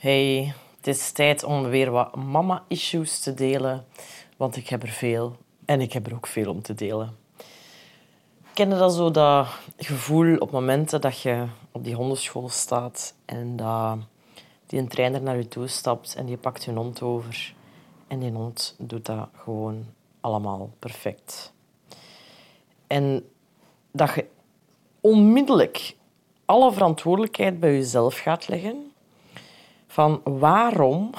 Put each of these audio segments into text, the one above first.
Hey, het is tijd om weer wat mama-issues te delen, want ik heb er veel en ik heb er ook veel om te delen. Ken je dat zo, dat gevoel op momenten dat je op die hondenschool staat en dat die een trainer naar je toe stapt en die pakt je hond over en die hond doet dat gewoon allemaal perfect. En dat je onmiddellijk alle verantwoordelijkheid bij jezelf gaat leggen van waarom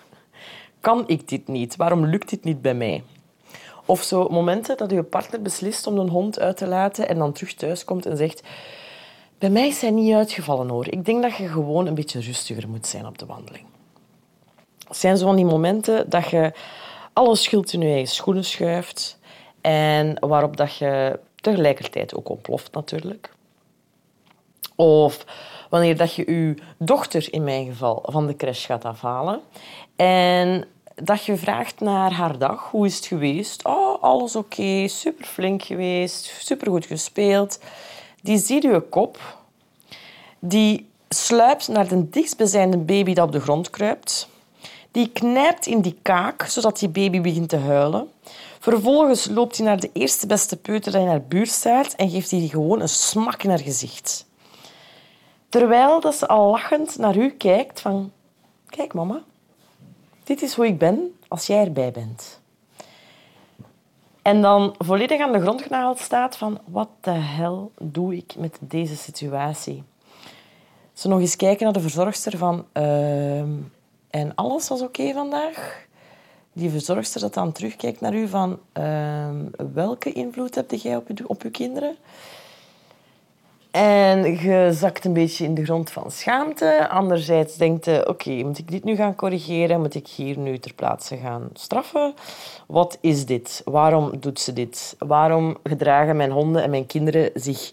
kan ik dit niet? Waarom lukt dit niet bij mij? Of zo momenten dat je partner beslist om een hond uit te laten en dan terug thuis komt en zegt bij mij is hij niet uitgevallen hoor. Ik denk dat je gewoon een beetje rustiger moet zijn op de wandeling. Het zijn zo van die momenten dat je alle schuld in je eigen schoenen schuift en waarop dat je tegelijkertijd ook ontploft natuurlijk. Of wanneer dat je je dochter, in mijn geval, van de crash gaat afhalen. En dat je vraagt naar haar dag. Hoe is het geweest? Oh, alles oké. Super flink geweest. Super goed gespeeld. Die ziet je kop. Die sluipt naar de dichtstbijzijnde baby dat op de grond kruipt. Die knijpt in die kaak, zodat die baby begint te huilen. Vervolgens loopt hij naar de eerste beste peuter dat in haar buurt staat en geeft hij gewoon een smak in haar gezicht. Terwijl dat ze al lachend naar u kijkt van... Kijk, mama. Dit is hoe ik ben als jij erbij bent. En dan volledig aan de grond genageld staat van... Wat de hel doe ik met deze situatie? Ze nog eens kijken naar de verzorgster van... Uh, en alles was oké vandaag? Die verzorgster dat dan terugkijkt naar u van... Uh, welke invloed heb jij op je, op je kinderen? En je zakt een beetje in de grond van schaamte. Anderzijds denkt je, oké, moet ik dit nu gaan corrigeren? Moet ik hier nu ter plaatse gaan straffen? Wat is dit? Waarom doet ze dit? Waarom gedragen mijn honden en mijn kinderen zich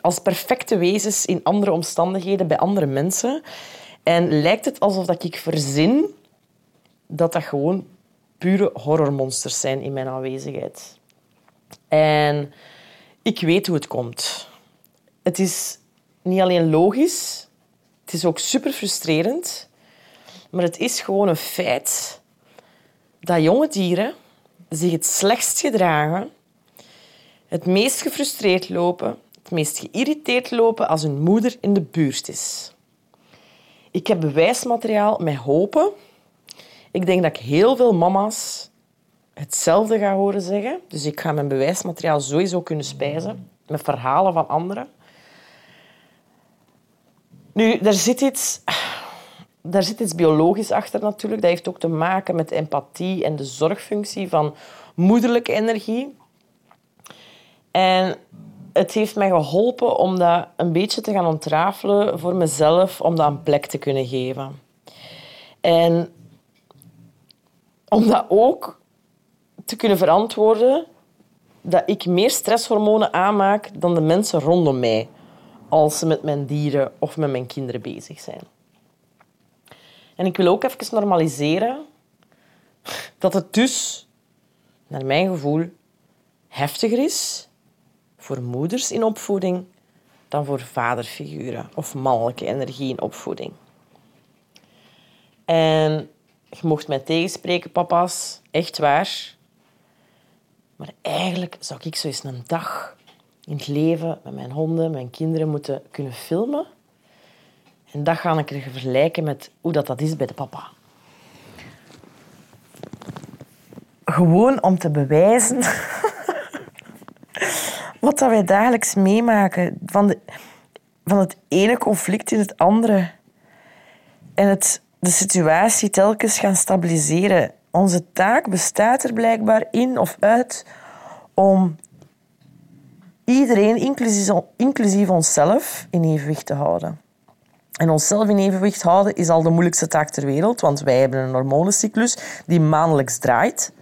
als perfecte wezens in andere omstandigheden bij andere mensen? En lijkt het alsof dat ik verzin dat dat gewoon pure horrormonsters zijn in mijn aanwezigheid. En ik weet hoe het komt het is niet alleen logisch, het is ook super frustrerend, maar het is gewoon een feit dat jonge dieren zich het slechtst gedragen, het meest gefrustreerd lopen, het meest geïrriteerd lopen als hun moeder in de buurt is. Ik heb bewijsmateriaal met hopen. Ik denk dat ik heel veel mama's hetzelfde ga horen zeggen. Dus ik ga mijn bewijsmateriaal sowieso kunnen spijzen met verhalen van anderen. Nu, daar zit iets... Daar zit iets biologisch achter natuurlijk. Dat heeft ook te maken met empathie en de zorgfunctie van moederlijke energie. En het heeft mij geholpen om dat een beetje te gaan ontrafelen voor mezelf, om dat een plek te kunnen geven. En om dat ook te kunnen verantwoorden dat ik meer stresshormonen aanmaak dan de mensen rondom mij als ze met mijn dieren of met mijn kinderen bezig zijn. En ik wil ook even normaliseren dat het dus, naar mijn gevoel, heftiger is voor moeders in opvoeding dan voor vaderfiguren of mannelijke energie in opvoeding. En je mocht mij tegenspreken, papa's, echt waar. Maar eigenlijk zou ik zo eens een dag in het leven met mijn honden, mijn kinderen moeten kunnen filmen. En dat ga ik er vergelijken met hoe dat, dat is bij de papa. Gewoon om te bewijzen wat dat wij dagelijks meemaken. Van, de, van het ene conflict in het andere. En het, de situatie telkens gaan stabiliseren. Onze taak bestaat er blijkbaar in of uit om iedereen, inclusief, onszelf, in evenwicht te houden. En onszelf in evenwicht houden is al de moeilijkste taak ter wereld, want wij hebben een hormonencyclus die maandelijks draait,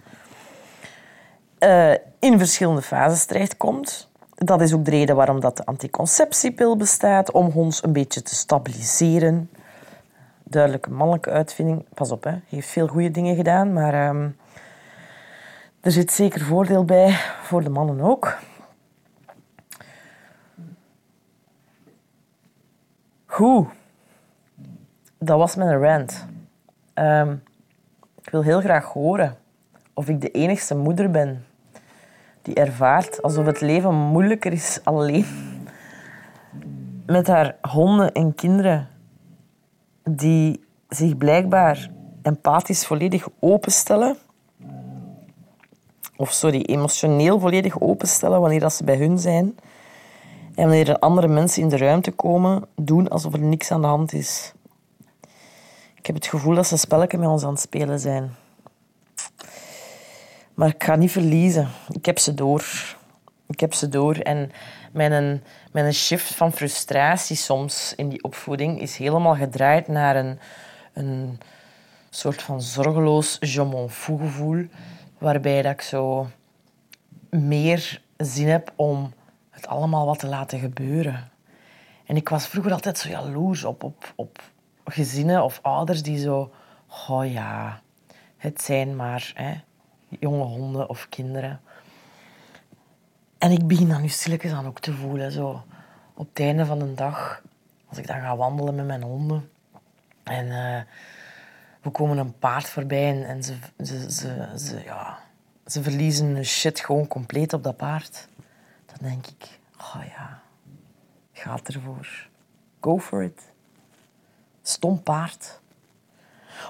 uh, in verschillende fases terechtkomt. Dat is ook de reden waarom dat de anticonceptiepil bestaat, om ons een beetje te stabiliseren. Duidelijke mannelijke uitvinding. Pas op, hè. heeft veel goede dingen gedaan, maar uh, er zit zeker voordeel bij voor de mannen ook. Goed. dat was mijn rant. Ehm, ik wil heel graag horen of ik de enigste moeder ben die ervaart alsof het leven moeilijker is alleen met haar honden en kinderen die zich blijkbaar empathisch volledig openstellen. Of sorry, emotioneel volledig openstellen wanneer dat ze bij hun zijn. En wanneer er andere mensen in de ruimte komen, doen alsof er niks aan de hand is. Ik heb het gevoel dat ze spelletjes met ons aan het spelen zijn. Maar ik ga niet verliezen. Ik heb ze door. Ik heb ze door. En mijn, mijn shift van frustratie soms in die opvoeding is helemaal gedraaid naar een, een soort van zorgeloos je m'en fous gevoel. Waarbij dat ik zo meer zin heb om het allemaal wat te laten gebeuren. En ik was vroeger altijd zo jaloers op, op, op gezinnen of ouders die zo... Oh ja, het zijn maar hè, jonge honden of kinderen. En ik begin dan nu stilletjes aan ook te voelen. Zo op het einde van de dag, als ik dan ga wandelen met mijn honden. En uh, we komen een paard voorbij en, en ze, ze, ze, ze, ja, ze verliezen hun shit gewoon compleet op dat paard. Dan denk ik, oh ja, gaat ervoor. Go for it. Stom paard.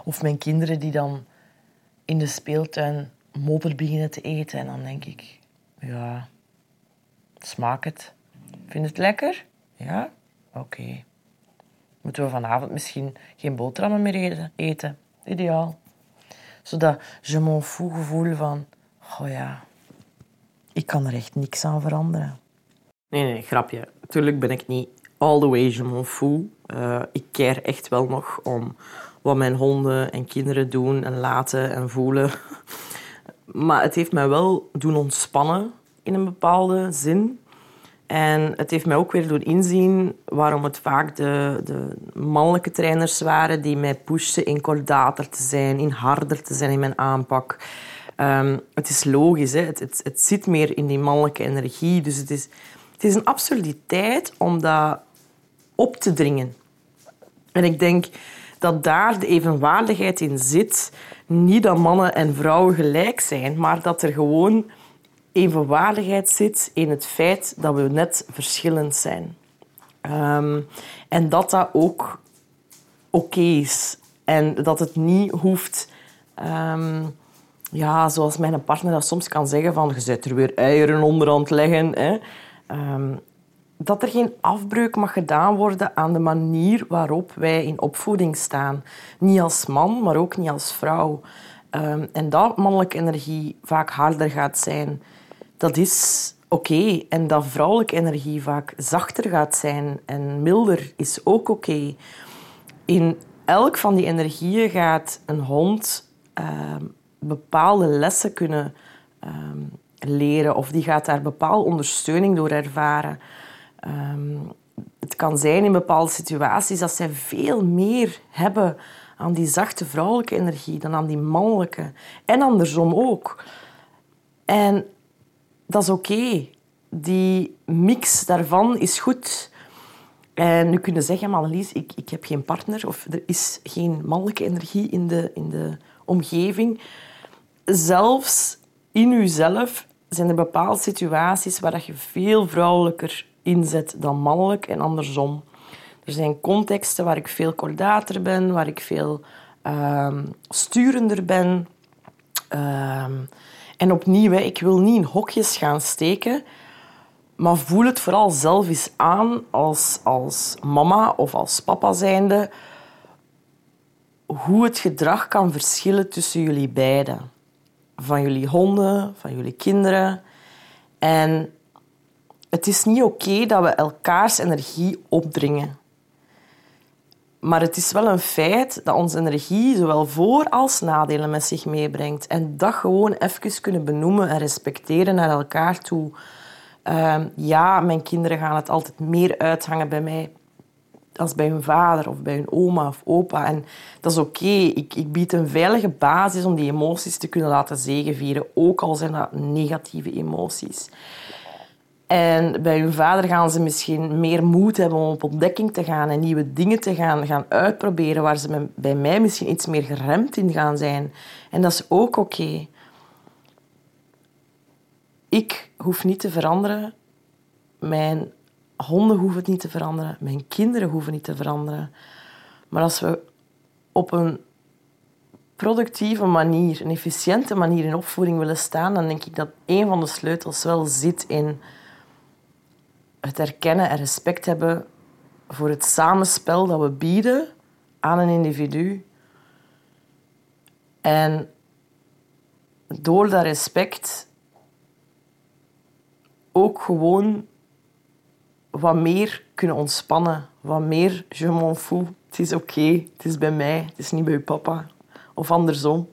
Of mijn kinderen die dan in de speeltuin modder beginnen te eten. En dan denk ik, ja, smaak het. Vind het lekker? Ja? Oké. Moeten we vanavond misschien geen boterhammen meer eten? Ideaal. Zodat je m'en fous gevoel van, oh ja, ik kan er echt niks aan veranderen. Nee, nee, grapje. Tuurlijk ben ik niet all the way je m'en. Uh, ik keer echt wel nog om wat mijn honden en kinderen doen en laten en voelen. Maar het heeft mij wel doen ontspannen in een bepaalde zin. En het heeft mij ook weer doen inzien waarom het vaak de, de mannelijke trainers waren die mij pushten in kordater te zijn, in harder te zijn in mijn aanpak. Um, het is logisch, hè? Het, het, zit meer in die mannelijke energie. Dus het is, het is een absurditeit om dat op te dringen. En ik denk dat daar de evenwaardigheid in zit. Niet dat mannen en vrouwen gelijk zijn, maar dat er gewoon evenwaardigheid zit in het feit dat we net verschillend zijn. Um, en dat dat ook oké is. En dat het niet hoeft... Um, ja, zoals mijn partner dat soms kan zeggen van... Je zet er weer eieren onder aan het leggen. Hè. Um, dat er geen afbreuk mag gedaan worden aan de manier waarop wij in opvoeding staan. Niet als man, maar ook niet als vrouw. en dat mannelijke energie vaak harder gaat zijn dat is oké. En dat vrouwelijke energie vaak zachter gaat zijn en milder is ook oké. In elk van die energieën gaat een hond ehm, bepaalde lessen kunnen ehm, leren of die gaat daar bepaalde ondersteuning door ervaren. Ehm, het kan zijn in bepaalde situaties dat zij veel meer hebben aan die zachte vrouwelijke energie dan aan die mannelijke. En andersom ook. En dat is oké. Die mix daarvan is goed. En nu kunnen zeggen, maar Annelies, ik, ik heb geen partner of er is geen mannelijke energie in de, in de omgeving. Zelfs in jezelf zijn er bepaalde situaties waar je veel vrouwelijker inzet dan mannelijk en andersom. Er zijn contexten waar ik veel kordater ben, waar ik veel uh, sturender ben. Uh, en opnieuw, ik wil niet in hokjes gaan steken, maar voel het vooral zelf eens aan als, als mama of als papa zijnde hoe het gedrag kan verschillen tussen jullie beiden. Van jullie honden, van jullie kinderen. En het is niet oké dat we elkaars energie opdringen. Maar het is wel een feit dat onze energie zowel voor- als nadelen met zich meebrengt. En dat gewoon even kunnen benoemen en respecteren naar elkaar toe. Ehm, ja, mijn kinderen gaan het altijd meer uithangen bij mij als bij hun vader of bij hun oma of opa. En dat is oké. Ik, ik bied een veilige basis om die emoties te kunnen laten zegenvieren, ook al zijn dat negatieve emoties. En bij hun vader gaan ze misschien meer moed hebben om op ontdekking te gaan en nieuwe dingen te gaan, gaan uitproberen, waar ze bij mij misschien iets meer geremd in gaan zijn. En dat is ook oké. Ik hoef niet te veranderen. Mijn honden hoeven het niet te veranderen. Mijn kinderen hoeven niet te veranderen. Maar als we op een productieve manier, een efficiënte manier in opvoeding willen staan, dan denk ik dat een van de sleutels wel zit in het erkennen en respect hebben voor het samenspel dat we bieden aan een individu. En door dat respect ook gewoon wat meer kunnen ontspannen. Wat meer je m'en fous. Het is oké, het is bij mij, het is niet bij je papa. Of andersom.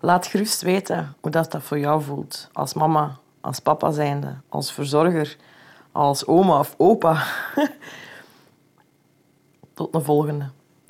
Laat gerust weten hoe dat, dat voor jou voelt. Als mama, als papa zijnde, als verzorger, als oma of opa. Tot de volgende.